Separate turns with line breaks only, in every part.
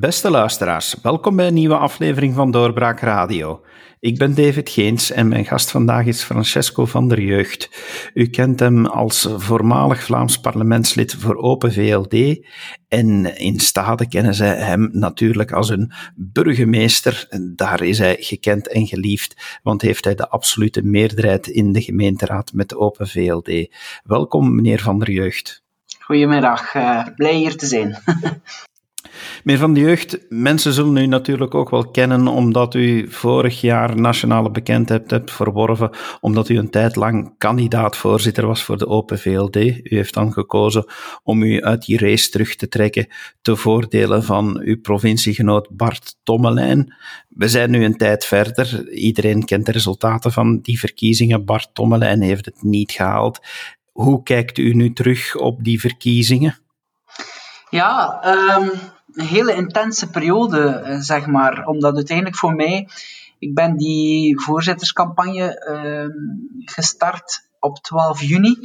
Beste luisteraars, welkom bij een nieuwe aflevering van Doorbraak Radio. Ik ben David Geens en mijn gast vandaag is Francesco van der Jeugd. U kent hem als voormalig Vlaams parlementslid voor Open VLD en in Stade kennen ze hem natuurlijk als een burgemeester. Daar is hij gekend en geliefd, want heeft hij de absolute meerderheid in de gemeenteraad met Open VLD. Welkom meneer van der Jeugd.
Goedemiddag, uh, blij hier te zijn.
Meer van de jeugd, mensen zullen u natuurlijk ook wel kennen omdat u vorig jaar nationale bekendheid hebt verworven, omdat u een tijd lang kandidaat-voorzitter was voor de Open VLD. U heeft dan gekozen om u uit die race terug te trekken te voordelen van uw provinciegenoot Bart Tommelijn. We zijn nu een tijd verder. Iedereen kent de resultaten van die verkiezingen. Bart Tommelijn heeft het niet gehaald. Hoe kijkt u nu terug op die verkiezingen?
Ja, um, een hele intense periode, eh, zeg maar. Omdat uiteindelijk voor mij, ik ben die voorzitterscampagne uh, gestart op 12 juni.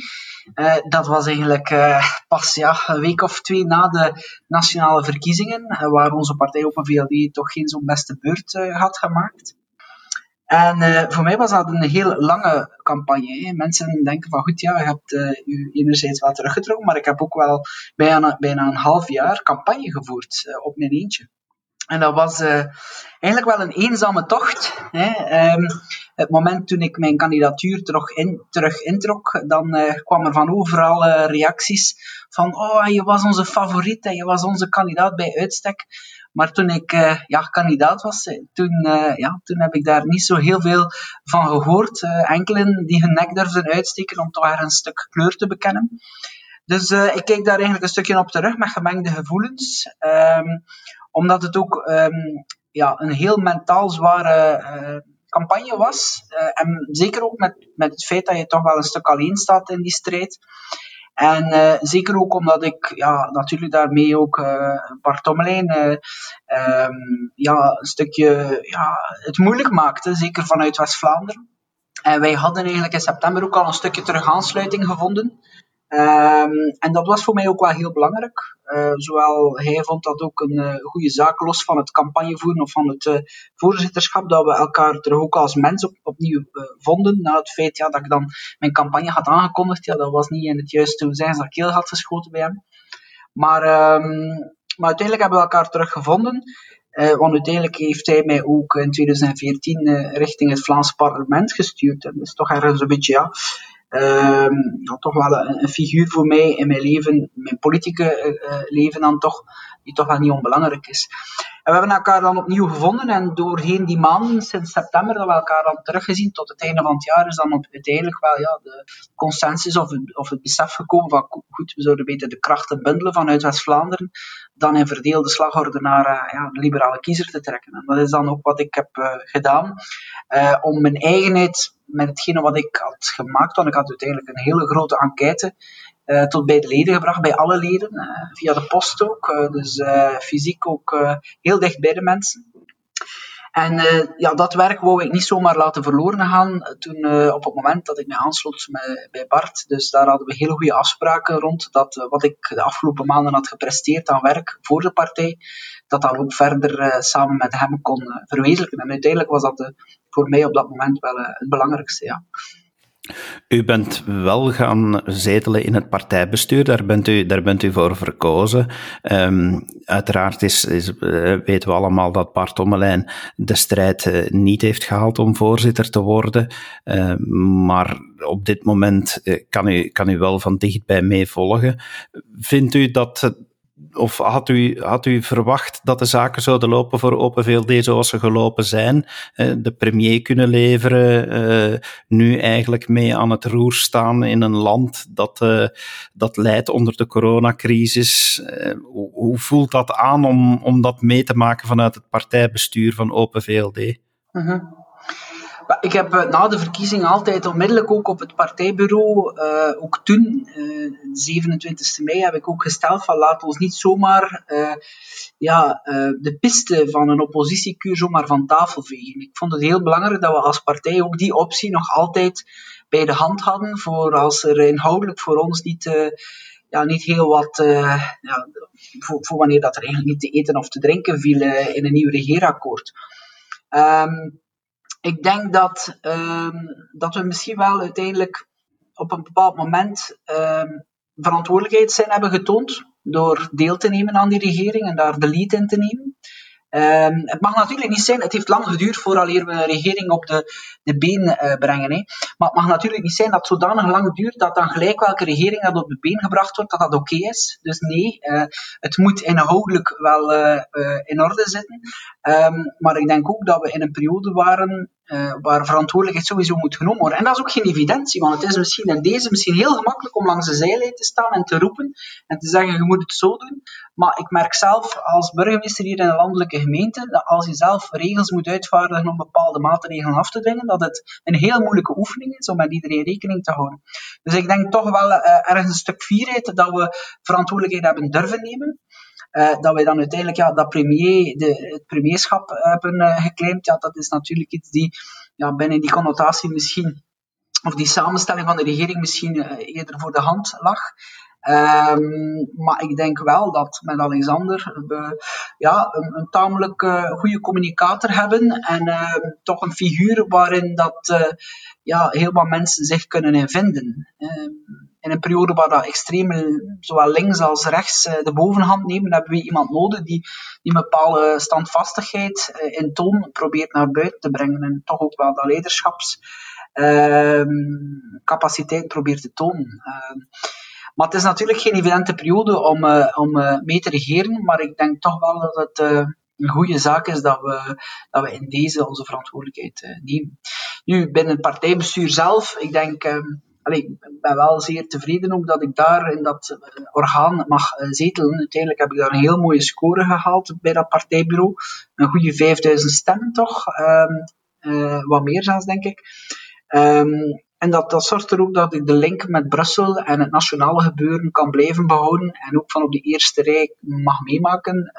Uh, dat was eigenlijk uh, pas ja, een week of twee na de nationale verkiezingen, waar onze partij op een VLD toch geen zo'n beste beurt had gemaakt. En uh, voor mij was dat een heel lange campagne. Hè. Mensen denken van goed, ja, je hebt uh, u enerzijds wel teruggetrokken, maar ik heb ook wel bijna, bijna een half jaar campagne gevoerd uh, op mijn eentje. En dat was eigenlijk wel een eenzame tocht. Hè. Um, het moment toen ik mijn kandidatuur terug, in, terug introk, dan kwam er van overal reacties van oh, je was onze favoriet en je was onze kandidaat bij uitstek. Maar toen ik ja, kandidaat was, eh, toen, uh, ja, toen heb ik daar niet zo heel veel van gehoord. Uh, enkelen die hun nek durfden uitsteken om toch een stuk kleur te bekennen. Dus ik kijk daar eigenlijk een stukje op terug met gemengde gevoelens. Um, omdat het ook um, ja, een heel mentaal zware campagne was. en zeker ook met, met het feit dat je toch wel een stuk alleen staat in die strijd. En uh, zeker ook omdat ik ja, natuurlijk daarmee ook uh, Bart Tommelijn uh, um, ja, een stukje ja, het moeilijk maakte, zeker vanuit West-Vlaanderen. En wij hadden eigenlijk in september ook al een stukje terug aansluiting gevonden. Um, en dat was voor mij ook wel heel belangrijk. Uh, zowel hij vond dat ook een uh, goede zaak, los van het campagnevoeren of van het uh, voorzitterschap, dat we elkaar terug ook als mens op, opnieuw vonden. Na het feit ja, dat ik dan mijn campagne had aangekondigd, ja, dat was niet in het juiste zijn dat keel had geschoten bij hem. Maar, um, maar uiteindelijk hebben we elkaar teruggevonden. want uiteindelijk heeft hij mij ook in 2014 richting het Vlaams parlement gestuurd. En dat is toch ergens een beetje, ja, um, toch wel een, figuur voor mij in mijn leven, mijn politieke uh, leven dan toch, die toch wel niet onbelangrijk is. En we hebben elkaar dan opnieuw gevonden en doorheen die maanden, sinds september, dat we elkaar dan teruggezien tot het einde van het jaar, is dan uiteindelijk wel ja, de consensus of het, of het besef gekomen van goed, we zouden beter de krachten bundelen vanuit West-Vlaanderen dan in verdeelde slagorde naar uh, ja, de liberale kiezer te trekken. En dat is dan ook wat ik heb gedaan, om mijn eigenheid met hetgene wat ik had gemaakt, want ik had uiteindelijk een hele grote enquête uh, tot bij de leden gebracht, bij alle leden, uh, via de post ook, uh, dus fysiek ook heel dicht bij de mensen. En ja, dat werk wou ik niet zomaar laten verloren gaan toen, op het moment dat ik me aansloot bij Bart. Dus daar hadden we hele goede afspraken rond, dat wat ik de afgelopen maanden had gepresteerd aan werk voor de partij, dat dan ook verder samen met hem kon verwezenlijken. En uiteindelijk was dat voor mij op dat moment wel het belangrijkste, ja.
U bent wel gaan zetelen in het partijbestuur, daar bent u, daar bent u voor verkozen. Um, uiteraard is, is, uh, weten we allemaal dat Bart Ommelijn de strijd uh, niet heeft gehaald om voorzitter te worden. Uh, maar op dit moment eh, kan, u, kan u wel van dichtbij meevolgen. Vindt u dat of had u, had u verwacht dat de zaken zouden lopen voor Open VLD zoals ze gelopen zijn? Eh, de premier kunnen leveren, eh, nu eigenlijk mee aan het roer staan in een land dat, uh, dat leidt onder de coronacrisis. Hoe, voelt dat aan om, om dat mee te maken vanuit het partijbestuur van Open VLD?
-huh. Ik heb eh, na de verkiezing altijd onmiddellijk ook op het partijbureau, uh, ook toen, uh, 27 mei, heb ik ook gesteld van laat ons niet zomaar ja, de piste van een oppositiekuur zomaar van tafel vegen. Ik vond het heel belangrijk dat we als partij ook die optie nog altijd bij de hand hadden voor als er inhoudelijk voor ons niet ja, niet heel wat, ja, voor, voor, wanneer dat er eigenlijk niet te eten of te drinken viel in een nieuw regeerakkoord. Ehm, ik denk dat, ehm, dat we misschien wel uiteindelijk op een bepaald moment ehm, verantwoordelijkheid zijn hebben getoond door deel te nemen aan die regering en daar de lead in te nemen. Um, het mag natuurlijk niet zijn, het heeft lang geduurd voordat we een regering op de, de been uh, brengen. Hè. Maar het mag natuurlijk niet zijn dat zodanig lang duurt dat dan gelijk welke regering dat op de been gebracht wordt, dat dat oké is. Dus nee, uh, het moet inhoudelijk wel uh, in orde zitten. Maar ik denk ook dat we in een periode waren uh, waar verantwoordelijkheid sowieso moet genomen worden. En dat is ook geen evidentie, want het is misschien in deze misschien heel gemakkelijk om langs de zijlijn te staan en te roepen en te zeggen, je moet het zo doen. Maar ik merk zelf als burgemeester hier in een landelijke gemeente, dat als je zelf regels moet uitvaardigen om bepaalde maatregelen af te dwingen, dat het een heel moeilijke oefening is om met iedereen rekening te houden. Dus ik denk toch wel uh, ergens een stuk fierheid dat we verantwoordelijkheid hebben durven nemen. Uh, dat wij dan uiteindelijk ja, dat premier, de, het premierschap hebben uh, geclaimd, ja, dat is natuurlijk iets die ja, binnen die connotatie misschien, of die samenstelling van de regering misschien uh, eerder voor de hand lag. Um, maar ik denk wel dat met Alexander we ja, een, tamelijk goede communicator hebben en toch een figuur waarin dat ja, heel wat mensen zich kunnen in vinden. Ehm, in een periode waar dat extremen, zowel links als rechts, eh, de bovenhand nemen, hebben we iemand nodig die, die een bepaalde standvastigheid eh, in toon probeert naar buiten te brengen. En toch ook wel dat leiderschapscapaciteit ehm, probeert te tonen. Ehm, maar het is natuurlijk geen evidente periode om, om mee te regeren, maar ik denk toch wel dat het een goede zaak is dat we, dat we in deze onze verantwoordelijkheid nemen. Nu, binnen het partijbestuur zelf, ik denk, ik ben wel zeer tevreden ook dat ik daar in dat eh, orgaan mag eh, zetelen. Uiteindelijk heb ik daar een heel mooie score gehaald bij dat partijbureau. Een goede 5000 stemmen toch. Ehm, eh, wat meer zelfs, denk ik. Ehm, en dat, dat zorgt er ook dat ik de link met Brussel en het nationale gebeuren kan blijven behouden. En ook van op de eerste rij mag meemaken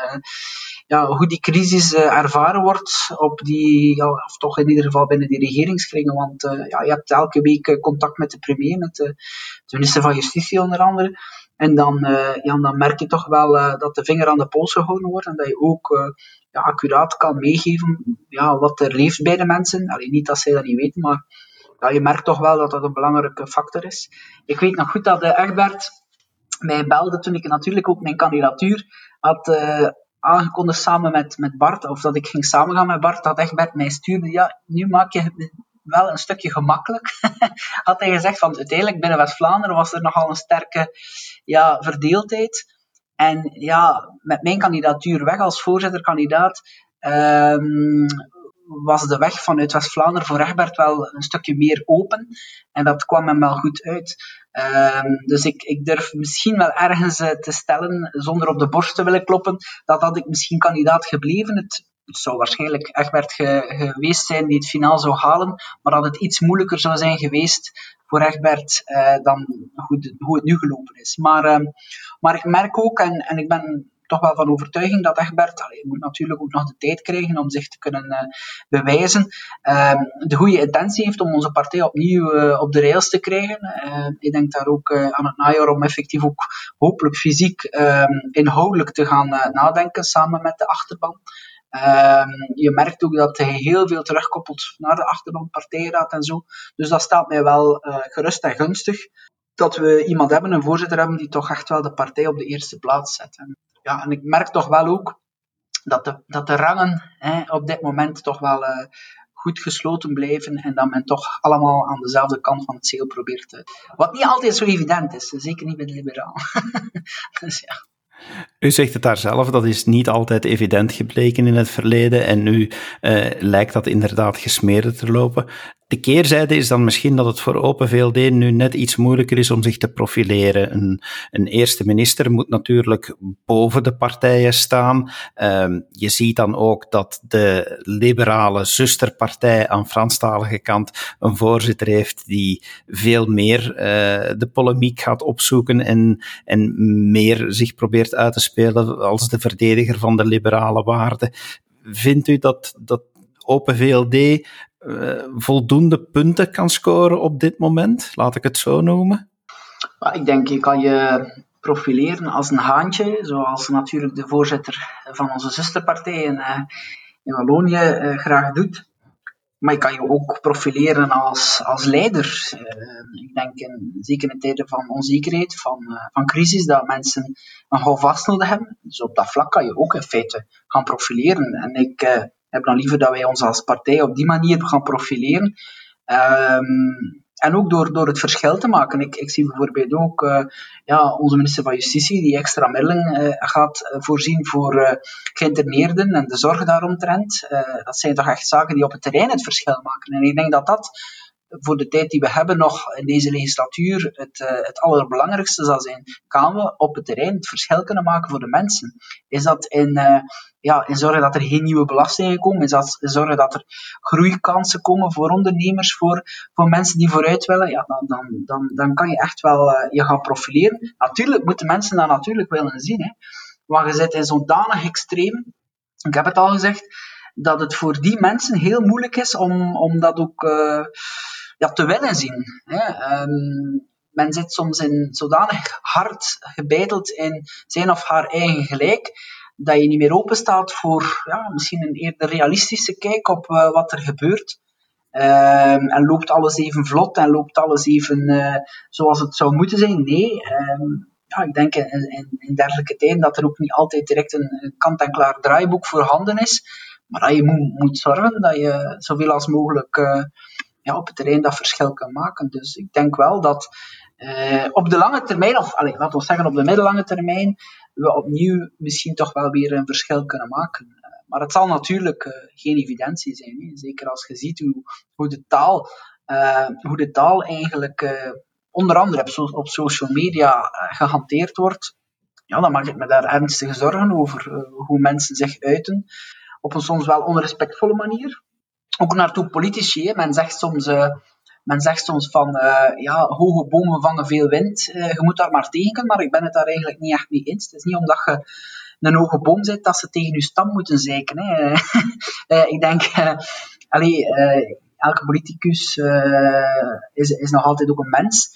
ja, hoe die crisis uh, ervaren wordt, op die, ja, of toch in ieder geval binnen die regeringskringen. Want uh, ja, je hebt elke week uh, contact met de premier, met de, minister van Justitie onder andere. En dan, ja, dan merk je toch wel dat de vinger aan de pols gehouden wordt en dat je ook ja, accuraat kan meegeven ja, wat er leeft bij de mensen. Allee, niet dat zij dat niet weten, maar ja, je merkt toch wel dat dat een belangrijke factor is. Ik weet nog goed dat Egbert mij belde toen ik natuurlijk ook mijn kandidatuur had aangekondigd samen met, met Bart, of dat ik ging samengaan met Bart, dat Egbert mij stuurde, ja, nu maak je het wel een stukje gemakkelijk. had hij gezegd, van uiteindelijk binnen West-Vlaanderen was er nogal een sterke ja, verdeeldheid. En ja, met mijn kandidatuur weg als voorzitterkandidaat, um, was de weg vanuit West-Vlaanderen voor Egbert wel een stukje meer open. En dat kwam hem wel goed uit. Um, dus ik, ik, durf misschien wel ergens uh, te stellen, zonder op de borst te willen kloppen, dat had ik misschien kandidaat gebleven. Het, het zou waarschijnlijk Egbert ge, geweest zijn die het finaal zou halen, maar dat het iets moeilijker zou zijn geweest voor Egbert uh, dan hoe, hoe, het nu gelopen is. Maar, uh, maar ik merk ook, en, en ik ben toch wel van overtuiging dat Egbert, allee, moet natuurlijk ook nog de tijd krijgen om zich te kunnen uh, bewijzen, uh, de goede intentie heeft om onze partij opnieuw uh, op de rails te krijgen. Uh, ik denk daar ook aan het najaar om effectief ook hopelijk fysiek ehm, inhoudelijk te gaan nadenken samen met de achterban. Ehm, je merkt ook dat hij heel veel terugkoppelt naar de achterban, partijraad en zo. Dus dat staat mij wel gerust en gunstig dat we iemand hebben, een voorzitter hebben, die toch echt wel de partij op de eerste plaats zet. En, ja, en ik merk toch wel ook dat de, dat de rangen hè, op dit moment toch wel uh, goed gesloten blijven en dat men toch allemaal aan dezelfde kant van het zeel probeert te... Wat niet altijd zo evident is, zeker niet bij liberaal. dus ja.
U zegt het daar zelf, dat is niet altijd evident gebleken in het verleden en nu uh, lijkt dat inderdaad gesmeerd te lopen. De keerzijde is dan misschien dat het voor Open VLD nu net iets moeilijker is om zich te profileren. Een, een eerste minister moet natuurlijk boven de partijen staan. Um, je ziet dan ook dat de liberale zusterpartij aan Franstalige kant een voorzitter heeft die veel meer uh, de polemiek gaat opzoeken en, en meer zich probeert uit te spelen als de verdediger van de liberale waarden. Vindt u dat, dat Open VLD uh, voldoende punten kan scoren op dit moment, laat ik het zo noemen?
ik denk, je kan je profileren als een haantje, zoals natuurlijk de voorzitter van onze zusterpartij in, in Wallonië graag doet. Maar je kan je ook profileren als, als leider. Ik denk, in, zeker in tijden van onzekerheid, van, van crisis, dat mensen een houvast nodig hebben. Dus op dat vlak kan je ook in feite gaan profileren. En ik heb dan liever dat wij ons als partij op die manier gaan profileren. Um, en ook door, door het verschil te maken. Ik, ik zie bijvoorbeeld ook uh, ja, onze minister van Justitie die extra middelen uh, gaat eh, voorzien voor uh, geïnterneerden en de zorg daaromtrent. dat zijn toch echt zaken die op het terrein het verschil maken. En ik denk dat dat voor de tijd die we hebben nog in deze legislatuur het, uh, het allerbelangrijkste zal zijn. Gaan we op het terrein het verschil kunnen maken voor de mensen? Is dat in, uh, ja, in zorgen dat er geen nieuwe belastingen komen? Is dat in zorgen dat er groeikansen komen voor ondernemers, voor, voor mensen die vooruit willen? Ja, dan, dan, dan, dan kan je echt wel uh, je gaan profileren. Natuurlijk moeten mensen dat natuurlijk willen zien. Hè. Maar je zit in zodanig extreem, ik heb het al gezegd, dat het voor die mensen heel moeilijk is om, om dat ook ja, te willen zien. Hè. Um, men zit soms in zodanig hard gebeiteld in zijn of haar eigen gelijk, dat je niet meer open staat voor ja, misschien een eerder realistische kijk op uh, wat er gebeurt. Um, en loopt alles even vlot en loopt alles even uh, zoals het zou moeten zijn? Nee. Um, ja, ik denk in, in, dergelijke tijden dat er ook niet altijd direct een, kant-en-klaar draaiboek voorhanden is. Maar dat je moet, zorgen dat je zoveel als mogelijk uh, ja, op het terrein dat verschil kan maken. Dus ik denk wel dat uh, op de lange termijn, of allez, laten we zeggen op de middellange termijn, we opnieuw misschien toch wel weer een verschil kunnen maken. Uh, maar het zal natuurlijk uh, geen evidentie zijn. Hè. Zeker als je ziet hoe, hoe, de, taal, hoe de taal eigenlijk onder andere op social media gehanteerd wordt. Ja, dan maak ik me daar ernstige zorgen over hoe mensen zich uiten. Op een soms wel onrespectvolle manier ook naartoe politici. Men, zegt soms, uh, men zegt soms van uh, ja, hoge bomen vangen veel wind. Uh, je moet daar maar tegen maar ik ben het daar eigenlijk niet echt mee eens. Het is niet omdat je een hoge boom zit dat ze tegen je stam moeten zeiken. Hè. ik denk, allee, elke politicus is, is nog altijd ook een mens.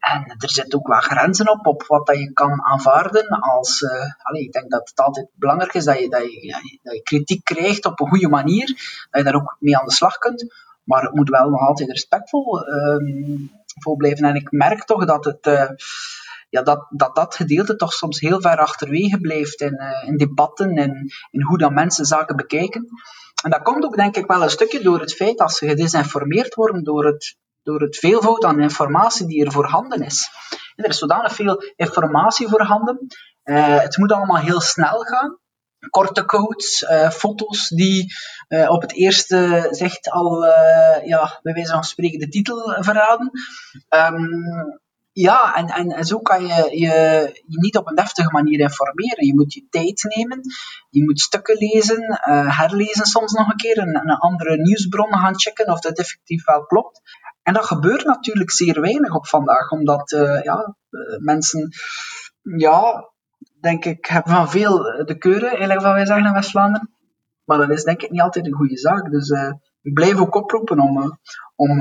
En er zitten ook wel grenzen op, op wat dat je kan aanvaarden. Als, allez, ik denk dat het altijd belangrijk is dat je, dat, je, dat je kritiek krijgt op een goede manier, dat je daar ook mee aan de slag kunt. Maar het moet wel nog altijd respectvol um, voor blijven. En ik merk toch dat het, uh, ja, dat, dat dat gedeelte toch soms heel ver achterwege blijft in, uh, in debatten en in hoe dan mensen zaken bekijken. En dat komt ook denk ik wel een stukje door het feit dat ze gedesinformeerd worden door het door het veelvoud aan informatie die er voorhanden is. er is zodanig veel informatie voorhanden. Uh, het moet allemaal heel snel gaan. Korte codes, uh, foto's die uh, op het eerste zicht al, ja, bij wijze van spreken, de titel verraden. Um, ja, en, en, en, zo kan je, je je niet op een deftige manier informeren. Je moet je tijd nemen, je moet stukken lezen, herlezen soms nog een keer, een, een andere nieuwsbron gaan checken of dat effectief wel klopt. En dat gebeurt natuurlijk zeer weinig op vandaag, omdat uh, ja, uh, mensen, ja, denk ik, hebben van veel de keuren, eigenlijk wat wij zeggen in West-Vlaanderen. Maar dat is denk ik niet altijd een goede zaak. Dus uh, ik blijf ook oproepen om, om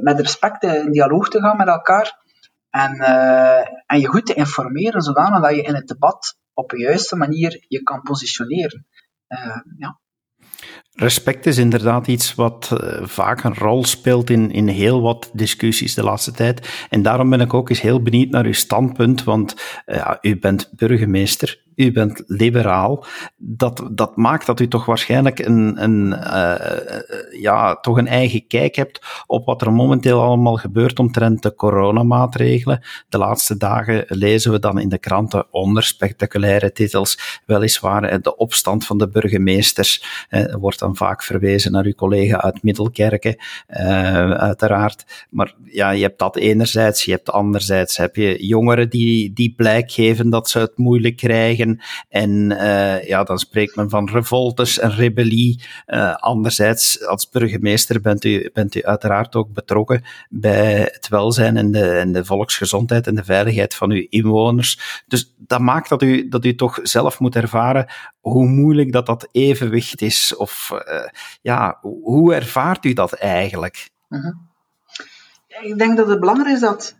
met respect in dialoog te gaan met elkaar. En, en je goed te informeren, zodanig dat je in het debat op de juiste manier je kan positioneren. ja.
Respect is inderdaad iets wat uh, vaak een rol speelt in, in heel wat discussies de laatste tijd. En daarom ben ik ook eens heel benieuwd naar uw standpunt, want uh, u bent burgemeester, u bent liberaal. Dat, dat maakt dat u toch waarschijnlijk een, een, uh, ja, toch een eigen kijk hebt op wat er momenteel allemaal gebeurt omtrent de coronamaatregelen. De laatste dagen lezen we dan in de kranten onder spectaculaire titels, weliswaar de opstand van de burgemeesters. Er wordt dan vaak verwezen naar uw collega uit Middelkerken, uh, uiteraard. Maar ja, je hebt dat enerzijds, je hebt anderzijds heb je jongeren die, die blijk geven dat ze het moeilijk krijgen. En uh, ja, dan spreekt men van revoltes en rebellie. Uh, anderzijds, als burgemeester bent u, bent u uiteraard ook betrokken bij het welzijn en de, en de volksgezondheid en de veiligheid van uw inwoners. Dus dat maakt dat u, dat u toch zelf moet ervaren hoe moeilijk dat dat evenwicht is. Of uh, ja, hoe ervaart u dat eigenlijk?
-huh. Ik denk dat het belangrijk is dat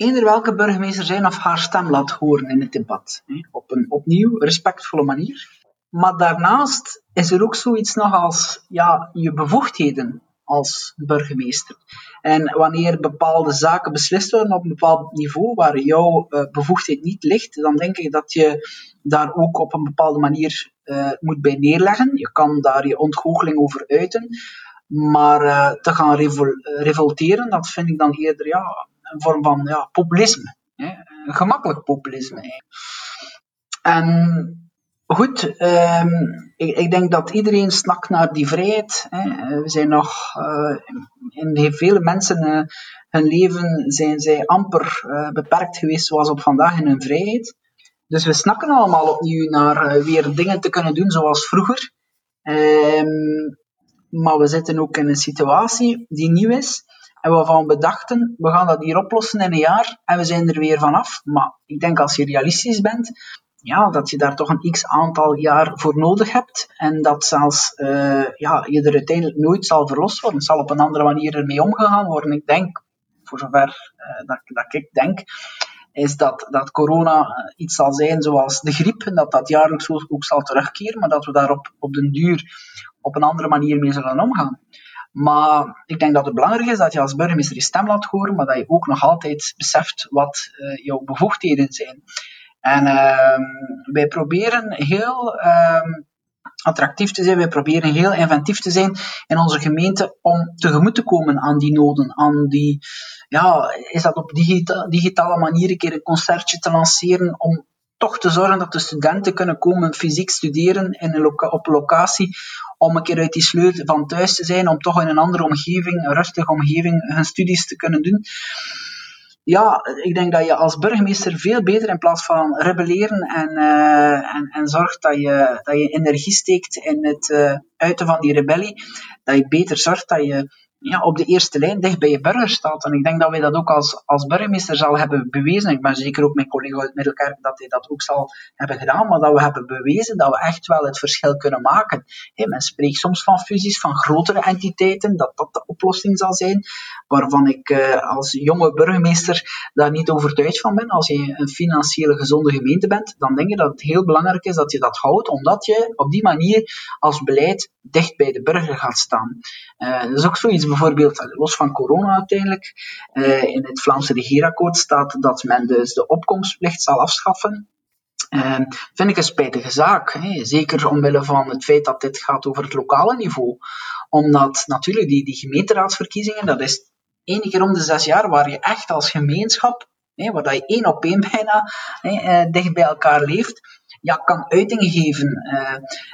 eender welke burgemeester zijn of haar stem laat horen in het debat. Op een opnieuw respectvolle manier. Maar daarnaast is er ook zoiets nog als ja, je bevoegdheden als burgemeester. En wanneer bepaalde zaken beslist worden op een bepaald niveau waar jouw uh, bevoegdheid niet ligt, dan denk ik dat je daar ook op een bepaalde manier uh, moet bij neerleggen. Je kan daar je ontgoocheling over uiten. Maar uh, te gaan revol revolteren, dat vind ik dan eerder ja, een vorm van ja, populisme. Hè? Een gemakkelijk populisme. En Goed, um, ik, ik, denk dat iedereen snakt naar die vrijheid. Hè. We zijn nog, uh, in vele mensen uh, hun leven zijn zij amper uh, beperkt geweest zoals op vandaag in hun vrijheid. Dus we snakken allemaal opnieuw naar weer dingen te kunnen doen zoals vroeger. Um, maar we zitten ook in een situatie die nieuw is. En waarvan we dachten, we gaan dat hier oplossen in een jaar en we zijn er weer vanaf. Maar ik denk als je realistisch bent, ja, dat je daar toch een x aantal jaar voor nodig hebt en dat zelfs uh, ja, je er uiteindelijk nooit zal verlost worden. Het zal op een andere manier ermee omgegaan worden. Ik denk, voor zover uh, dat, dat ik denk, is dat, dat corona eh, iets zal zijn zoals de griep, en dat dat jaarlijks ook zal terugkeren, maar dat we daar op, op den duur op een andere manier mee zullen omgaan. Maar ik denk dat het belangrijk is dat je als burgemeester je stem laat horen, maar dat je ook nog altijd beseft wat uh, jouw bevoegdheden zijn. En uh, wij proberen heel um, attractief te zijn, wij proberen heel inventief te zijn in onze gemeente om tegemoet te komen aan die noden, aan die, ja, is dat op digita digitale manier een keer een concertje te lanceren om toch te zorgen dat de studenten kunnen komen fysiek studeren in een op locatie, om een keer uit die sleur van thuis te zijn, om toch in een andere omgeving, een rustige omgeving, hun studies te kunnen doen. Ja, ik denk dat je als burgemeester veel beter in plaats van rebelleren en, uh, en, en zorgt dat je, dat je energie steekt in het uh, uiten van die rebellie, dat je beter zorgt dat je ja, op de eerste lijn dicht bij je burger staat. En ik denk dat wij dat ook als, als burgemeester zal hebben bewezen. Ik ben zeker ook mijn collega uit Middelkerk dat hij dat ook zal hebben gedaan, maar dat we hebben bewezen dat we echt wel het verschil kunnen maken. Men spreekt soms van fusies, van grotere entiteiten, dat dat de oplossing zal zijn, waarvan ik uh, als jonge burgemeester daar niet overtuigd van ben. Als je een financiële gezonde gemeente bent, dan denk ik dat het heel belangrijk is dat je dat houdt, omdat je op die manier als beleid dicht bij de burger gaat staan. Uh, dat is ook zoiets bijvoorbeeld, los van corona uiteindelijk, uh, in het Vlaamse regeerakkoord staat dat men dus de opkomstplicht zal afschaffen. Uh, vind ik een spijtige zaak. Hè? Zeker omwille van het feit dat dit gaat over het lokale niveau. Omdat natuurlijk die, die gemeenteraadsverkiezingen, dat is één keer om de zes jaar waar je echt als gemeenschap, hè, waar je één op één bijna hè, uh, dicht bij elkaar leeft, ja, kan uitingen geven.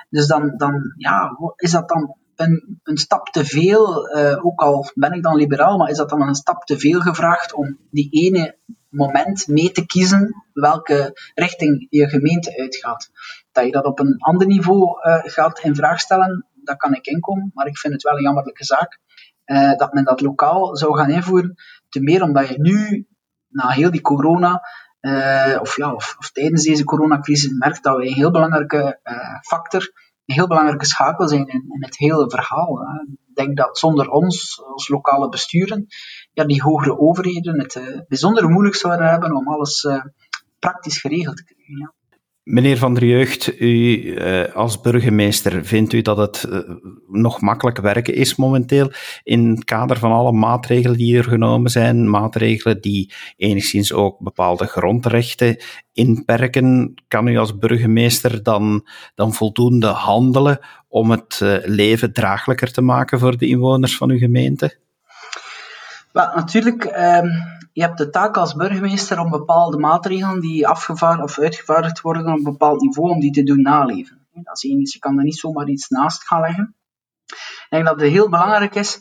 Dus dan, dan ja, is dat dan een, een stap te veel, uh, ook al ben ik dan liberaal, maar is dat dan een stap te veel gevraagd om die ene moment mee te kiezen welke richting je gemeente uitgaat? Dat je dat op een ander niveau uh, gaat in vraag stellen, dat kan ik inkomen, maar ik vind het wel een jammerlijke zaak uh, dat men dat lokaal zou gaan invoeren. Ten meer omdat je nu, na heel die corona, of, ja, of, of, tijdens deze coronacrisis, merkt dat we een heel belangrijke factor een heel belangrijke schakel zijn in, in het hele verhaal. Ik denk dat zonder ons, als lokale besturen, ja, die hogere overheden het uh, bijzonder moeilijk zouden hebben om alles uh, praktisch geregeld te krijgen.
Meneer Van der Jeugd, u uh, als burgemeester, vindt u dat het uh, nog makkelijk werken is momenteel in het kader van alle maatregelen die er genomen zijn, maatregelen die enigszins ook bepaalde grondrechten inperken? Kan u als burgemeester dan, dan voldoende handelen om het uh, leven draaglijker te maken voor de inwoners van uw gemeente?
Wel, natuurlijk. Um je hebt de taak als burgemeester om bepaalde maatregelen die afgevaardigd of uitgevaardigd worden op een bepaald niveau, om die te doen naleven. Dat is één Je kan er niet zomaar iets naast gaan leggen. Ik denk dat het heel belangrijk is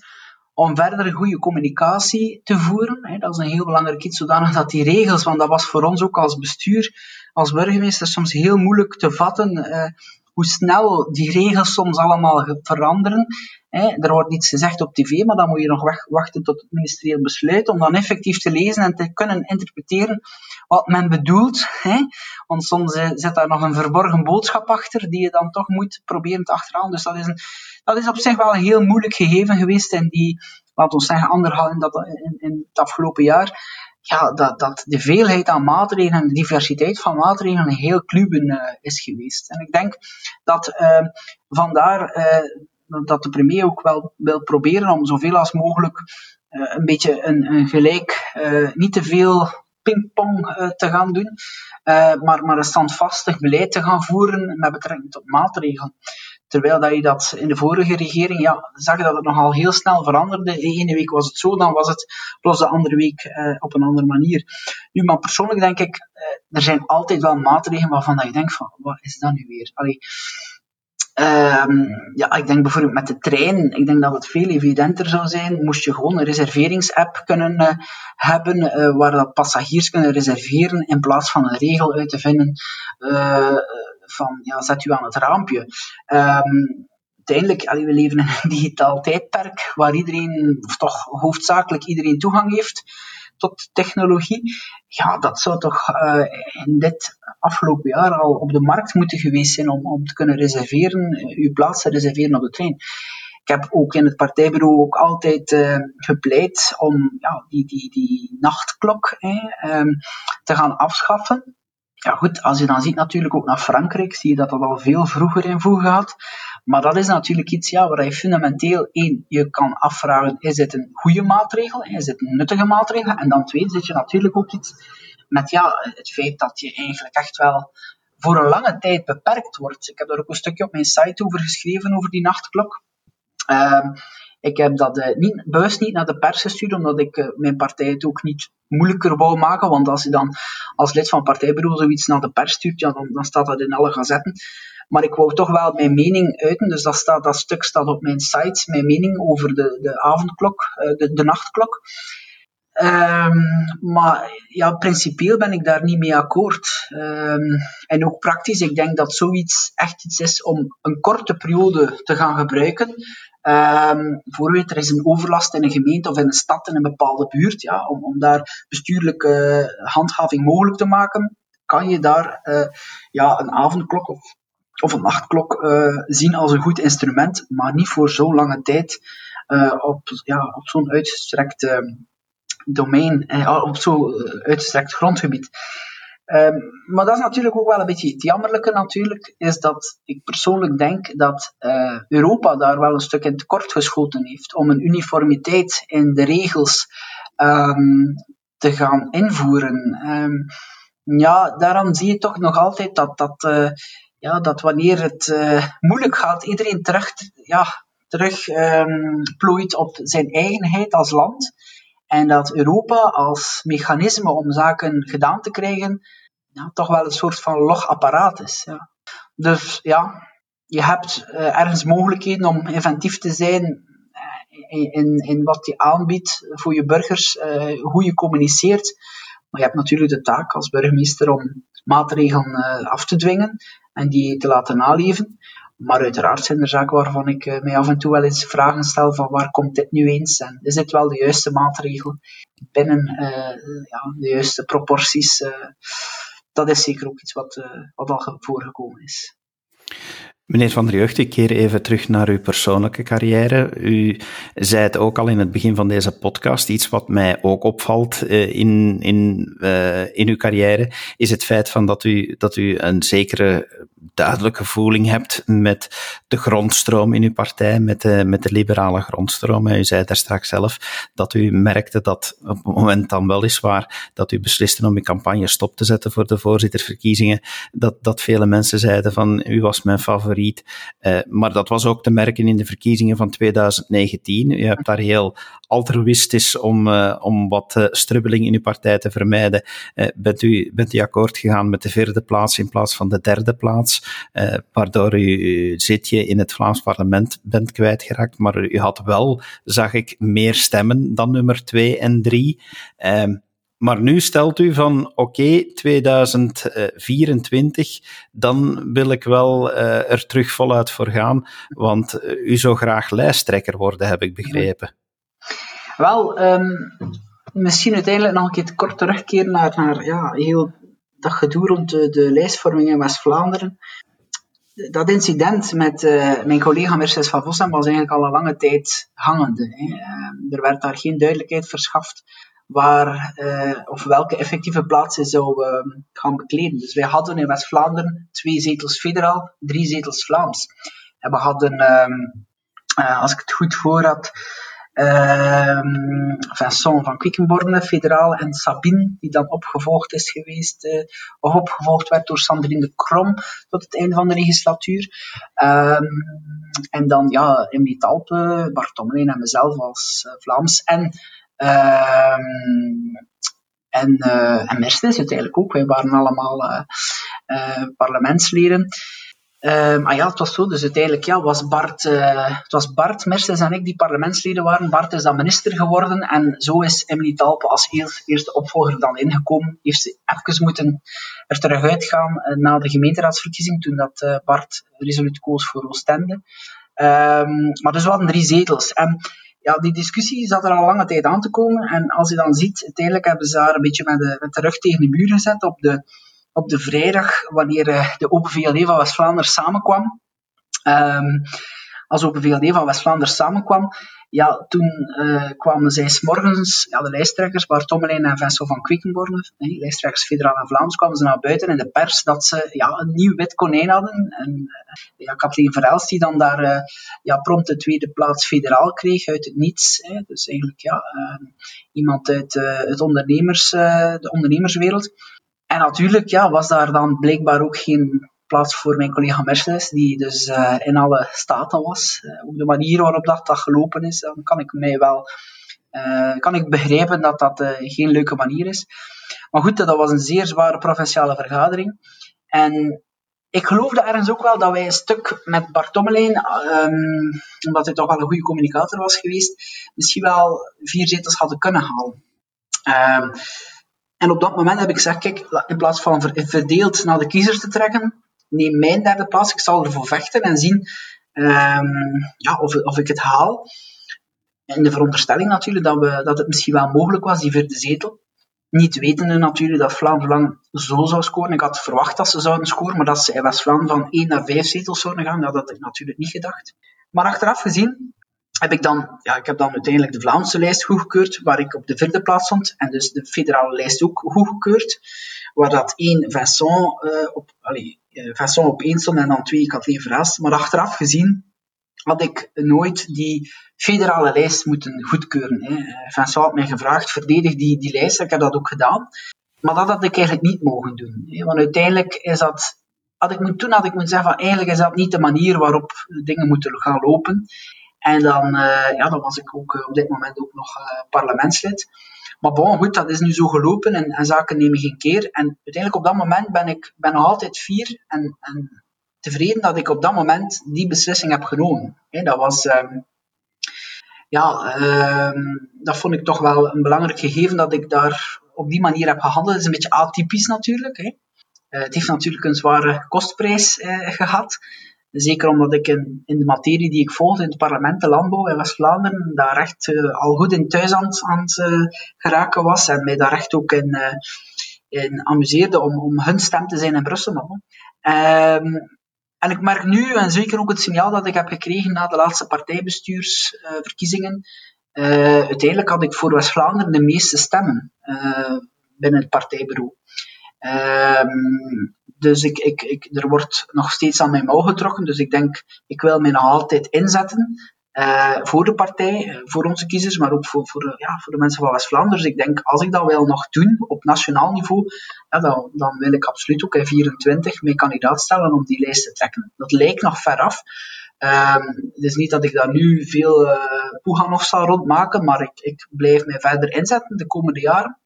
om verder goede communicatie te voeren. Dat is een heel belangrijk iets, zodanig dat die regels, want dat was voor ons ook als bestuur, als burgemeester, soms heel moeilijk te vatten, eh, hoe snel die regels soms allemaal veranderen. er wordt iets gezegd op tv, maar dan moet je nog wachten tot het ministerieel besluit om dan effectief te lezen en te kunnen interpreteren wat men bedoelt. Want soms eh, zit daar nog een verborgen boodschap achter die je dan toch moet proberen te achterhalen. Dus dat is, een, dat is op zich wel een heel moeilijk gegeven geweest in die, laten we zeggen, anderhalf in, dat, in, in het afgelopen jaar ja, dat, dat de veelheid aan maatregelen en de diversiteit van maatregelen heel kluwen uh, is geweest. En ik denk dat uh, vandaar dat de premier ook wel wil proberen om zoveel als mogelijk een beetje een, een gelijk, niet te veel pingpong te gaan doen, maar, maar een standvastig beleid te gaan voeren met betrekking tot maatregelen. Terwijl dat je dat in de vorige regering, ja, zag dat het nogal heel snel veranderde. De ene week was het zo, dan was het plus de andere week eh, op een andere manier. Nu, maar persoonlijk denk ik, eh, er zijn altijd wel maatregelen waarvan dat je denkt van, wat is dat nu weer? Allee, Um, ja, ik denk bijvoorbeeld met de trein, ik denk dat het veel evidenter zou zijn, moest je gewoon een reserveringsapp kunnen uh, hebben, waar dat passagiers kunnen reserveren, in plaats van een regel uit te vinden van ja, zet u aan het raampje. Um, uiteindelijk, we leven in een digitaal tijdperk waar iedereen, of toch hoofdzakelijk iedereen toegang heeft tot technologie. Ja, dat zou toch uh, in dit afgelopen jaar al op de markt moeten geweest zijn om, om te kunnen reserveren, uh, uw plaats te reserveren op de trein. Ik heb ook in het partijbureau ook altijd uh, gepleit om ja, die, die, die nachtklok um, te gaan afschaffen. Ja goed, als je dan ziet natuurlijk ook naar Frankrijk, zie je dat dat al veel vroeger in voegen had. Maar dat is natuurlijk iets ja, waar je fundamenteel één, je kan afvragen, is dit een goede maatregel? Is dit een nuttige maatregel? En dan twee, zit je natuurlijk ook iets met ja, het feit dat je eigenlijk echt wel voor een lange tijd beperkt wordt. Ik heb daar ook een stukje op mijn site over geschreven, over die nachtklok. Uh, ik heb dat uh, niet, bewust niet naar de pers gestuurd, omdat ik uh, mijn partij het ook niet moeilijker wou maken. Want als je dan als lid van partijbureau zoiets naar de pers stuurt, ja, dan, dan staat dat in alle gazetten. Maar ik wou toch wel mijn mening uiten. Dus dat, staat, dat stuk staat op mijn site, mijn mening over de, de avondklok, uh, de, de nachtklok. Um, maar ja, principieel ben ik daar niet mee akkoord. Um, en ook praktisch, ik denk dat zoiets echt iets is om een korte periode te gaan gebruiken. Um, bijvoorbeeld, er is een overlast in een gemeente of in een stad in een bepaalde buurt. Ja, om, om daar bestuurlijke handhaving mogelijk te maken, kan je daar uh, ja, een avondklok of, of een nachtklok uh, zien als een goed instrument, maar niet voor zo'n lange tijd op, ja, op zo'n uitgestrekt domein, op zo'n uitgestrekt grondgebied. Um, maar dat is natuurlijk ook wel een beetje het jammerlijke natuurlijk, is dat ik persoonlijk denk dat uh, Europa daar wel een stuk in tekort geschoten heeft om een uniformiteit in de regels um, te gaan invoeren. Um, ja, daarom zie je toch nog altijd dat, dat, uh, ja, dat wanneer het uh, moeilijk gaat, iedereen terug, ja, terug plooit op zijn eigenheid als land. En dat Europa als mechanisme om zaken gedaan te krijgen, ja, toch wel een soort van logapparaat is. Ja. Dus ja, je hebt uh, ergens mogelijkheden om inventief te zijn in, in, in wat je aanbiedt voor je burgers, uh, hoe je communiceert. Maar je hebt natuurlijk de taak als burgemeester om maatregelen af te dwingen en die te laten naleven. Maar uiteraard zijn er zaken waarvan ik uh, mij af en toe wel eens vragen stel van waar komt dit nu eens en is dit wel de juiste maatregel binnen uh, ja, de juiste proporties. Uh, dat is zeker ook iets wat, wat al voorgekomen is.
Meneer Van der Jeugd, ik keer even terug naar uw persoonlijke carrière. U zei het ook al in het begin van deze podcast. Iets wat mij ook opvalt in, in, in uw carrière, is het feit van dat, u, dat u een zekere duidelijke voeling hebt met de grondstroom in uw partij, met de, met de liberale grondstroom. U zei daar straks zelf dat u merkte dat op het moment dan weliswaar dat u besliste om uw campagne stop te zetten voor de voorzitterverkiezingen, dat, dat vele mensen zeiden van u was mijn favoriet. Uh, maar dat was ook te merken in de verkiezingen van 2019. U hebt daar heel altruïstisch om, uh, om wat uh, strubbeling in uw partij te vermijden. bent, u, bent u akkoord gegaan met de vierde plaats in plaats van de derde plaats? Uh, waardoor u zitje in het Vlaams parlement bent kwijtgeraakt. Maar u had wel, zag ik, meer stemmen dan nummer 2 en 3. Uh, ehm, maar nu stelt u van oké, okay, 2024, dan wil ik wel uh, er terug voluit voor gaan, want u zou graag lijsttrekker worden, heb ik begrepen.
Wel, um, misschien uiteindelijk nog een keer kort terugkeren naar, naar ja, heel dat gedoe rond de, de lijstvorming in West-Vlaanderen. Dat incident met uh, mijn collega Mercedes van Vossen was eigenlijk al een lange tijd hangende. Hè. Uh, er werd daar geen duidelijkheid verschaft waar, uh, of welke effectieve plaats hij zou uh, gaan bekleden. Dus wij hadden in West-Vlaanderen twee zetels federaal, drie zetels Vlaams. En we hadden, uh, als ik het goed voor had, Vincent van Quickenborne, federaal, en Sabine, die dan opgevolgd is geweest, uh, of opgevolgd werd door Sandrine de Krom tot het einde van de legislatuur. Um, en dan, ja, Emily Talpe, Bart en mezelf als uh, Vlaams. En, um, en, uh, en Mercedes uiteindelijk ook. Wij waren allemaal parlementsleden. Maar ja, het was zo. Dus uiteindelijk ja, was Bart, uh, het was Bart Merces en ik die parlementsleden waren. Bart is dan minister geworden. En zo is Emily Talpe als eerste opvolger dan ingekomen. Heeft ze even moeten er terug uh, na de gemeenteraadsverkiezing. Toen dat uh, Bart resoluut koos voor Oostende. Um, maar dus we hadden drie zetels. En ja, die discussie zat er al lange tijd aan te komen. En als je dan ziet, uiteindelijk hebben ze daar een beetje met de, met de rug tegen de muur gezet op de op de vrijdag, wanneer eh, de Open VLD van West-Vlaanderen samenkwam. Um, als Open VLD van West-Vlaanderen samenkwam, ja, toen uh, kwamen zij s'morgens, ja, de lijsttrekkers, Bart Tommelijn en Vincent van Quickenborne, nee, lijsttrekkers Federaal en Vlaams, kwamen ze naar buiten in de pers dat ze ja, een nieuw wit konijn hadden. En uh, ja, Kathleen Verels, die dan daar ja, prompt de tweede plaats federaal kreeg uit het niets. Hè. Dus eigenlijk ja, iemand uit het ondernemers, de ondernemerswereld. En natuurlijk ja, was daar dan blijkbaar ook geen plaats voor mijn collega Mercedes, die dus uh, in alle staten was. Uh, ook de manier waarop dat, dat gelopen is, dan kan ik mij wel uh, kan ik begrijpen dat dat geen leuke manier is. Maar goed, dat was een zeer zware provinciale vergadering. En ik geloofde ergens ook wel dat wij een stuk met Bart Tommelijn, um, omdat hij toch wel een goede communicator was geweest, misschien wel vier zetels hadden kunnen halen. Um, en op dat moment heb ik gezegd, kijk, in plaats van verdeeld naar de kiezers te trekken, neem mijn derde plaats, ik zal ervoor vechten en zien um, ja, of, of ik het haal. In de veronderstelling natuurlijk dat, we, dat het misschien wel mogelijk was, die vierde zetel. Niet wetende natuurlijk dat Vlaanderen zo zou scoren. Ik had verwacht dat ze zouden scoren, maar dat ze in West-Vlaanderen van 1 naar 5 zetels zouden gaan, dat had ik natuurlijk niet gedacht. Maar achteraf gezien heb ik dan, ja, ik heb dan uiteindelijk de Vlaamse lijst goedgekeurd, waar ik op de vierde plaats stond, en dus de federale lijst ook goedgekeurd, waar dat één Vincent, uh, op, allez, uh, Vincent op één stond en dan twee Kathleen Verhaast. Maar achteraf gezien had ik nooit die federale lijst moeten goedkeuren. Hè. Vincent had mij gevraagd, verdedig die, die lijst, ik heb dat ook gedaan. Maar dat had ik eigenlijk niet mogen doen. Hè. Want uiteindelijk is dat had ik toen had ik moeten zeggen van eigenlijk is dat niet de manier waarop dingen moeten gaan lopen. En dan, uh, ja, dan was ik ook uh, op dit moment ook nog uh, parlementslid. Maar bon, goed, dat is nu zo gelopen en, en, zaken nemen geen keer. En uiteindelijk op dat moment ben ik ben nog altijd fier en, en tevreden dat ik op dat moment die beslissing heb genomen. Dat was, um, ja, um, dat vond ik toch wel een belangrijk gegeven dat ik daar op die manier heb gehandeld. Het is een beetje atypisch natuurlijk. Het heeft natuurlijk een zware kostprijs gehad. Zeker omdat ik in, in de materie die ik volgde, in het parlement, de landbouw in West-Vlaanderen, daar echt uh, al goed in thuis aan, aan het uh, geraken was en mij daar echt ook in, uh, in amuseerde om, om hun stem te zijn in Brussel. Um, en ik merk nu, en zeker ook het signaal dat ik heb gekregen na de laatste partijbestuursverkiezingen, uiteindelijk had ik voor West-Vlaanderen de meeste stemmen binnen het partijbureau. Um, dus ik, ik, ik, er wordt nog steeds aan mijn mouw getrokken. Dus ik denk, ik wil mij nog altijd inzetten uh, voor de partij, uh, voor onze kiezers, maar ook voor, voor, ja, voor de mensen van West-Vlaanderen. Dus ik denk, als ik dat wil nog doen op nationaal niveau, dan, dan wil ik absoluut ook in 24 mijn kandidaat stellen om die lijst te trekken. Dat lijkt nog ver af. Um, het is niet dat ik daar nu veel uh, poeha nog zal rondmaken, maar ik, ik blijf mij verder inzetten de komende jaren.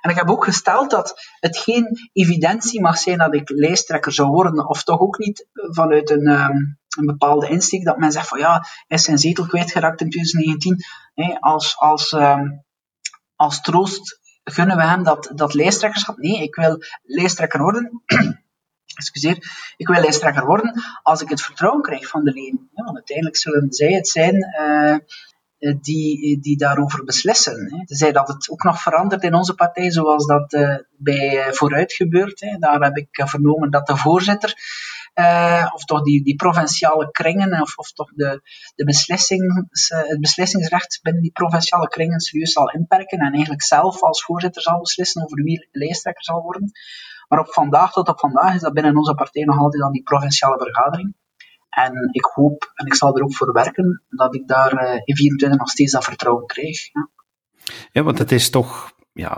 En ik heb ook gesteld dat het geen evidentie mag zijn dat ik lijsttrekker zou worden, of toch ook niet vanuit een, um, een bepaalde insteek dat men zegt van ja, hij is zijn zetel kwijtgeraakt in 2019. Nee, als, als, um, als troost gunnen we hem dat, dat lijsttrekkerschap. Nee, ik wil lijsttrekker worden. Excuseer, ik wil lijsttrekker worden als ik het vertrouwen krijg van de leden. Ja, want uiteindelijk zullen zij het zijn eh, die, die daarover beslissen. Zij dat het ook nog verandert in onze partij, zoals dat uh, bij Vooruit gebeurt. Daar heb ik vernomen dat de voorzitter of toch die, die provinciale kringen, of, of toch de, de beslissings, het beslissingsrecht binnen die provinciale kringen serieus zal inperken en eigenlijk zelf als voorzitter zal beslissen over wie lijsttrekker zal worden. Maar op vandaag tot op vandaag is dat binnen onze partij nog altijd aan die provinciale vergadering. En ik hoop, en ik zal er ook voor werken, dat ik daar in 24 nog steeds dat vertrouwen krijg. Ja.
Ja, want het is toch ja,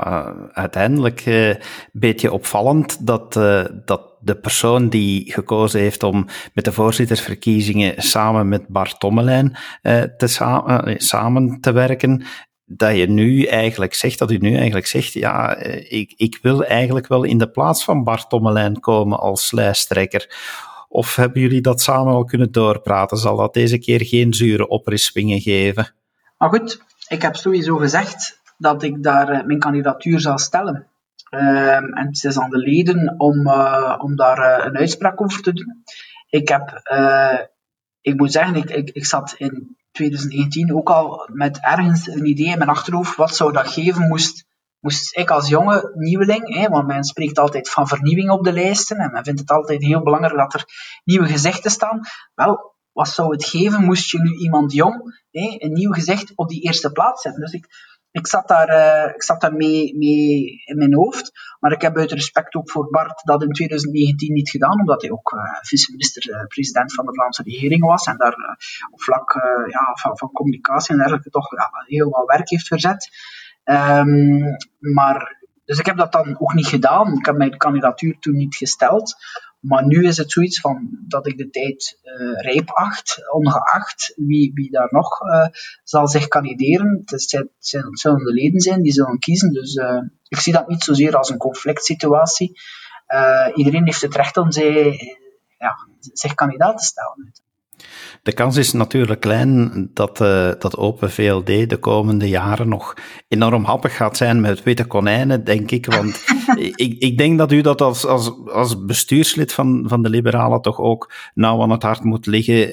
uiteindelijk uh, een beetje opvallend dat, uh, dat de persoon die gekozen heeft om met de voorzittersverkiezingen samen met Bart Tommelijn te sa samen te werken, dat je nu eigenlijk zegt, dat u nu eigenlijk zegt, ja, ik, ik wil eigenlijk wel in de plaats van Bart Tommelijn komen als lijsttrekker. Of hebben jullie dat samen al kunnen doorpraten? Zal dat deze keer geen zure oprispingen geven?
Maar goed, ik heb sowieso gezegd dat ik daar eh, mijn kandidatuur zal stellen. Ehm, en het is aan de leden om, uh, om daar uh, een uitspraak over te doen. Ik heb, ik moet zeggen, ik, ik, ik zat in 2019 ook al met ergens een idee in mijn achterhoofd, wat zou dat geven moest, moest ik als jonge nieuweling, hè, want men spreekt altijd van vernieuwing op de lijsten en men vindt het altijd heel belangrijk dat er nieuwe gezichten staan. Wel, wat zou het geven moest je nu iemand jong, hè, een nieuw gezicht op die eerste plaats zetten? Dus ik, ik zat daar, uh, ik zat daar mee, mee in mijn hoofd. Maar ik heb uit respect ook voor Bart dat in 2019 niet gedaan, omdat hij ook uh, vice-minister-president van de Vlaamse regering was en daar op vlak ja, van, van, communicatie en dergelijke toch ja, heel wat werk heeft verzet. Um, maar, dus ik heb dat dan ook niet gedaan. Ik heb mijn kandidatuur toen niet gesteld. Maar nu is het zoiets van dat ik de tijd uh, rijp acht, ongeacht wie, wie daar nog uh, zal zich kandideren. Het, zijn, het zullen de leden zijn die zullen kiezen. Dus uh, ik zie dat niet zozeer als een conflict situatie. iedereen heeft het recht om zij, ja, zich kandidaat te stellen.
De kans is natuurlijk klein dat, uh, dat Open VLD de komende jaren nog enorm happig gaat zijn met witte konijnen, denk ik. Want ik, ik denk dat u dat als, als, als bestuurslid van, van de Liberalen toch ook nauw aan het hart moet liggen, uh,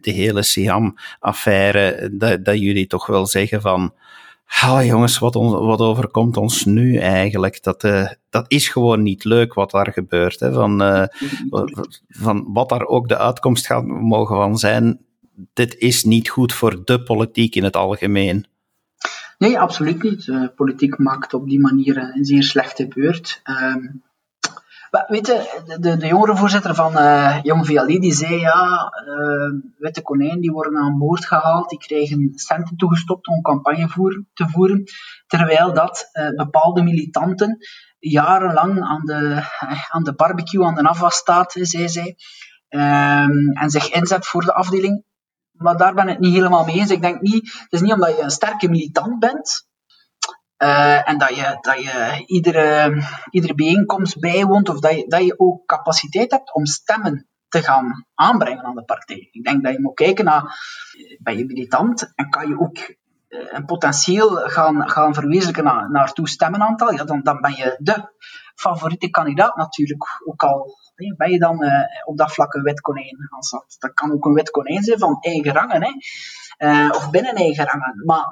de hele Siam-affaire, dat, dat jullie toch wel zeggen van Ah, jongens, wat, wat overkomt ons nu eigenlijk? Dat, uh, dat is gewoon niet leuk wat daar gebeurt. Hè? Van, uh, van wat daar ook de uitkomst gaat mogen van zijn, dit is niet goed voor de politiek in het algemeen.
Nee, absoluut niet. Uh, politiek maakt op die manier een zeer slechte beurt. Um, Weet je, de, de jongerenvoorzitter van uh, Jong VLD die zei ja, uh, witte konijn die worden aan boord gehaald, die krijgen centen toegestopt om campagne te voeren, terwijl dat uh, bepaalde militanten jarenlang aan de, aan de barbecue aan de afwas staat, zei zij, um, en zich inzet voor de afdeling. Maar daar ben ik niet helemaal mee eens. Ik denk niet, het is niet omdat je een sterke militant bent, uh, en dat je, dat je iedere, iedere bijeenkomst bijwoont, of dat je, dat je ook capaciteit hebt om stemmen te gaan aanbrengen aan de partij. Ik denk dat je moet kijken naar, ben je militant en kan je ook uh, een potentieel gaan, gaan verwezenlijken naar, naar stemmenaantal, ja, dan, dan ben je de favoriete kandidaat natuurlijk. Ook al ben je dan op dat vlak een wit. Als dat, dat kan ook een wit zijn van eigen rangen, hè. of binnen eigen rangen. Maar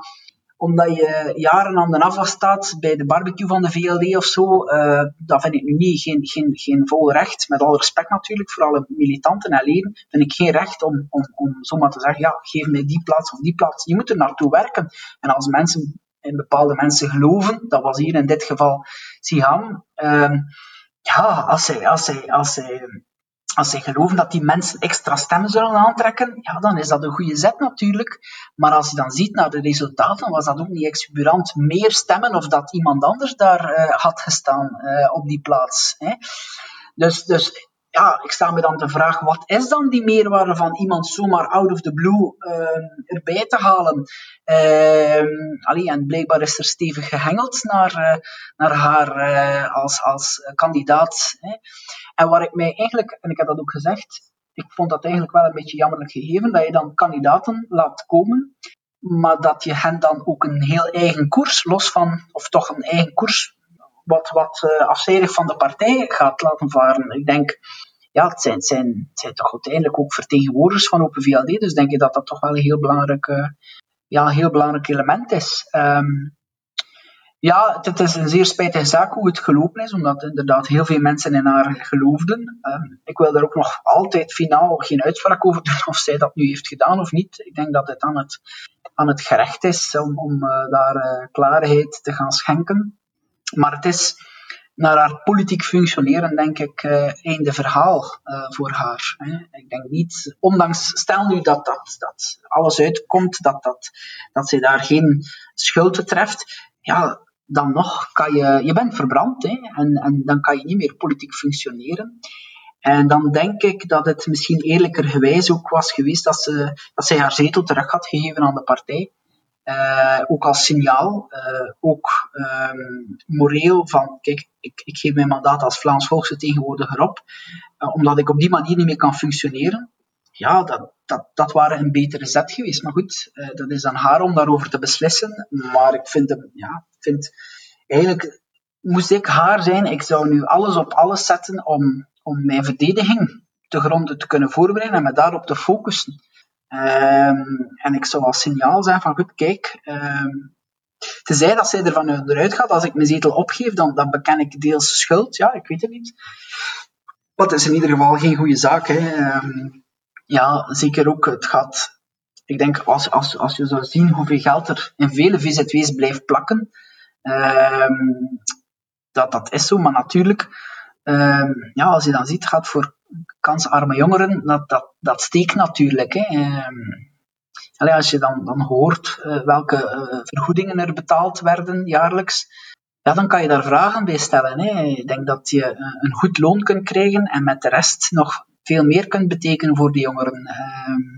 omdat je jaren aan de afwas staat bij de barbecue van de VLD of zo, uh, dat vind ik nu niet, geen, geen, geen vol recht. Met alle respect natuurlijk voor alle militanten en leden, vind ik geen recht om, om, om zomaar te zeggen, ja, geef mij die plaats of die plaats. Je moet er naartoe werken. En als mensen in bepaalde mensen geloven, dat was hier in dit geval Siham, uh, ja, als zij, als zij, als zij als zij geloven dat die mensen extra stemmen zullen aantrekken, ja, dan is dat een goede zet natuurlijk. Maar als je dan ziet naar de resultaten, was dat ook niet exuberant meer stemmen of dat iemand anders daar uh, had gestaan uh, op die plaats. Hè. Dus, dus ja, ik sta me dan de vraag, wat is dan die meerwaarde van iemand zomaar out of the blue uh, erbij te halen? Uh, en blijkbaar is er stevig gehengeld naar, uh, naar haar uh, als, als kandidaat. Hè. En waar ik mij eigenlijk, en ik heb dat ook gezegd, ik vond dat eigenlijk wel een beetje jammerlijk gegeven, dat je dan kandidaten laat komen, maar dat je hen dan ook een heel eigen koers, los van, of toch een eigen koers, wat, wat uh, afzijdig van de partij gaat laten varen. Ik denk, ja, het zijn, het zijn, toch uiteindelijk ook vertegenwoordigers van Open VLD, dus denk ik dat dat toch wel een heel belangrijk, uh, ja, heel belangrijk element is. Um, Ja, het is een zeer spijtige zaak hoe het gelopen is, omdat inderdaad heel veel mensen in haar geloofden. Ehm, ik wil daar ook nog altijd finaal geen uitspraak over doen of zij dat nu heeft gedaan of niet. Ik denk dat het aan het, aan het gerecht is om, om uh, daar klaarheid te gaan schenken. Maar het is naar haar politiek functioneren, denk ik, uh, einde verhaal voor haar. Ik denk niet, ondanks, stel nu dat, dat, dat alles uitkomt, dat, dat, dat zij daar geen schuld treft, ja, dan nog kan je, je bent verbrand hè, en, en dan kan je niet meer politiek functioneren. En dan denk ik dat het misschien eerlijker gewijs ook was geweest dat, ze, dat zij haar zetel terug had gegeven aan de partij. Uh, ook als signaal, uh, ook um, moreel van, kijk, ik, ik geef mijn mandaat als Vlaams volksvertegenwoordiger op, uh, omdat ik op die manier niet meer kan functioneren. Ja, dat, dat, dat waren een betere zet geweest. Maar goed, dat is aan haar om daarover te beslissen. Maar ik vind, hem, ja, vind eigenlijk, moest ik haar zijn, ik zou nu alles op alles zetten om, om mijn verdediging te gronden te kunnen voorbereiden en me daarop te focussen. Um, en ik zou als signaal zijn van, goed, kijk, um, tenzij dat zij ervan eruit gaat, als ik mijn zetel opgeef, dan, dan beken ik deels schuld. Ja, ik weet het niet. Het is in ieder geval geen goede zaak. Hè. Um, ja, zeker ook, het gaat... Ik denk, als, als, als je zou zien hoeveel geld er in vele VZW's blijft plakken, dat, dat is zo, maar natuurlijk, ja, als je dan ziet, gaat voor kansarme jongeren, dat, dat, steekt natuurlijk. Hè. Allee, als je dan, dan hoort uh, welke uh, vergoedingen er betaald werden jaarlijks, ja, dan kan je daar vragen bij stellen. Hè. Ik denk dat je uh, een goed loon kunt krijgen en met de rest nog veel meer kunt betekenen voor de jongeren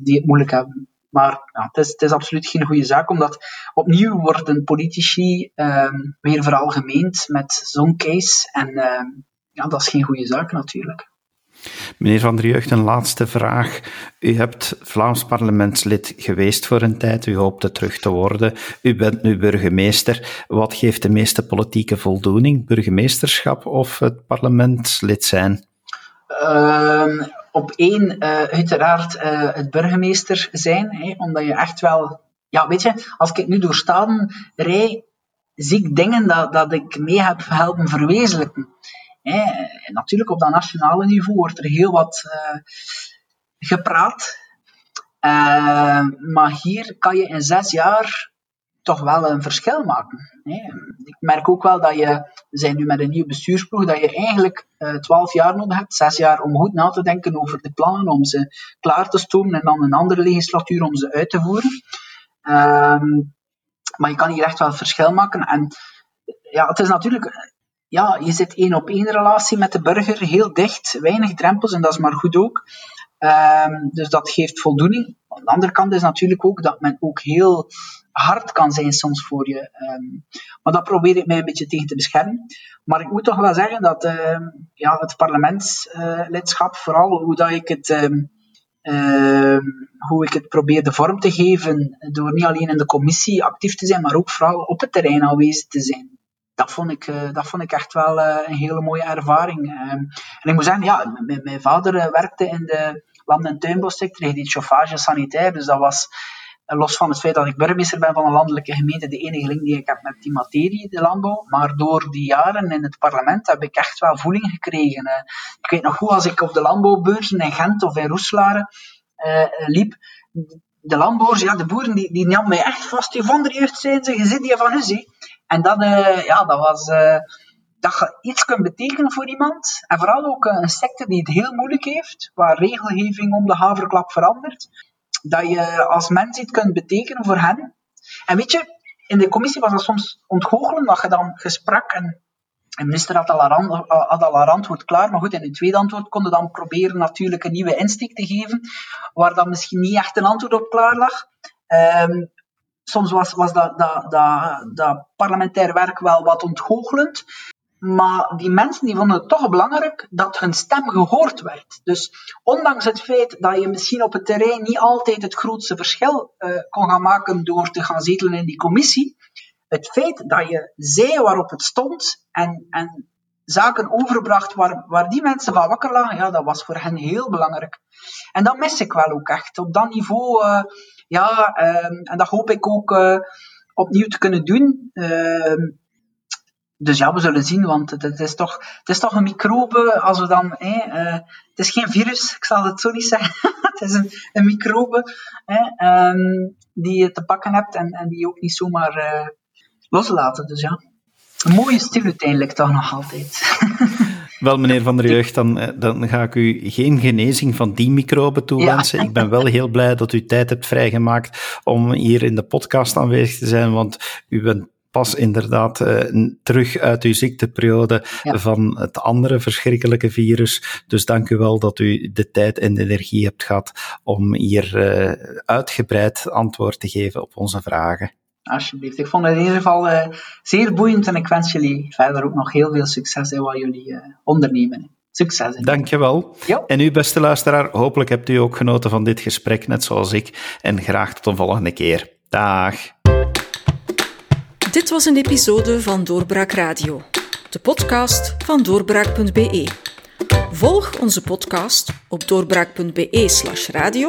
die het moeilijk hebben. Maar ja, het, is, het is absoluut geen goede zaak, omdat opnieuw worden politici um, weer veralgemeend met zo'n case. En ja, dat is geen goede zaak natuurlijk.
Meneer Van der Jeugd, een laatste vraag. U hebt Vlaams parlementslid geweest voor een tijd, u hoopt het terug te worden. U bent nu burgemeester. Wat geeft de meeste politieke voldoening, burgemeesterschap of het parlementslid zijn?
Um, op één uh, uiteraard uh, het burgemeester zijn, hè, omdat je echt wel, ja, weet je, als ik nu door staden rij, zie ik dingen dat, dat ik mee heb helpen verwezenlijken. Natuurlijk op dat nationale niveau wordt er heel wat uh, gepraat, maar hier kan je in zes jaar toch wel een verschil maken. Ik merk ook wel dat je, zijn nu met een nieuwe bestuursploeg, dat je eigenlijk eh, twaalf jaar nodig hebt, zes jaar om goed na te denken over de plannen, om ze klaar te stomen en dan een andere legislatuur om ze uit te voeren. Um, maar je kan hier echt wel verschil maken. En ja, het is natuurlijk, ja, je zit één op één relatie met de burger, heel dicht, weinig drempels en dat is maar goed ook. Um, dus dat geeft voldoening. Aan de andere kant is natuurlijk ook dat men ook heel hard kan zijn soms voor je. Um, maar dat probeer ik mij een beetje tegen te beschermen. Maar ik moet toch wel zeggen dat uh, ja, het parlementslidschap, uh, vooral hoe dat ik het. Um, hoe ik het probeer de vorm te geven, door niet alleen in de commissie actief te zijn, maar ook vooral op het terrein aanwezig te zijn. Dat vond ik, uh, dat vond ik echt wel uh, een hele mooie ervaring. en ik moet zeggen, ja, mijn, vader werkte in de land- en tuinbouwsector, hij deed chauffage sanitair, dus dat was los van het feit dat ik burgemeester ben van een landelijke gemeente, de enige link die ik heb met die materie, de landbouw. Maar door die jaren in het parlement heb ik echt wel voeling gekregen. Ik weet nog goed, als ik op de landbouwbeurzen in Gent of in Roeselare liep, de landbouwers, ja, de boeren, die, die namen mij echt vast. Van de jeugd zijn ze, je zit hier van hun, En dat, uh, ja, dat was... Uh, dat je iets kunt betekenen voor iemand. En vooral ook een sector die het heel moeilijk heeft, waar regelgeving om de haverklap verandert dat je als mens iets kunt betekenen voor hen. En weet je, in de commissie was dat soms ontgoochelen, dat je dan gesprak en en minister had al, haar, had al haar antwoord klaar, maar goed, in het tweede antwoord konden dan proberen natuurlijk een nieuwe insteek te geven, waar dan misschien niet echt een antwoord op klaar lag. Um, soms was, was dat, dat, dat, dat parlementair werk wel wat ontgoochelend, maar die mensen die vonden het toch belangrijk dat hun stem gehoord werd. Dus ondanks het feit dat je misschien op het terrein niet altijd het grootste verschil uh, kon gaan maken door te gaan zetelen in die commissie, het feit dat je zei waarop het stond en, en zaken overbracht waar, waar die mensen van wakker lagen, ja, dat was voor hen heel belangrijk. En dat mis ik wel ook echt. Op dat niveau, uh, ja, uh, en dat hoop ik ook uh, opnieuw te kunnen doen dus ja, we zullen zien, want het, is, toch, het is toch een microbe. Als we dan, hè, uh, het is geen virus, ik zal het zo niet zeggen. het is een, een microbe um, die je te pakken hebt en, en die je ook niet zomaar uh, loslaten. Dus ja, een mooie stil uiteindelijk toch nog altijd.
Wel, meneer Van der Jeugd, dan, eh, dan ga ik u geen genezing van die microben toewensen. Ja. Ik ben wel heel blij dat u tijd hebt vrijgemaakt om hier in de podcast aanwezig te zijn, want u bent pas inderdaad uh, terug uit uw ziekteperiode ja. van het andere verschrikkelijke virus. Dus dank u wel dat u de tijd en de energie hebt gehad om hier uh, uitgebreid antwoord te geven op onze vragen.
Alsjeblieft. Ik vond het in ieder geval uh, zeer boeiend en ik wens jullie verder ook nog heel veel succes in wat jullie ondernemen. Succes.
Dankjewel. Jo. En u, beste luisteraar, hopelijk hebt u ook genoten van dit gesprek, net zoals ik. En graag tot een volgende keer. Dag.
Dit was een episode van Doorbraak Radio, de podcast van doorbraak.be. Volg onze podcast op doorbraak.be/slash radio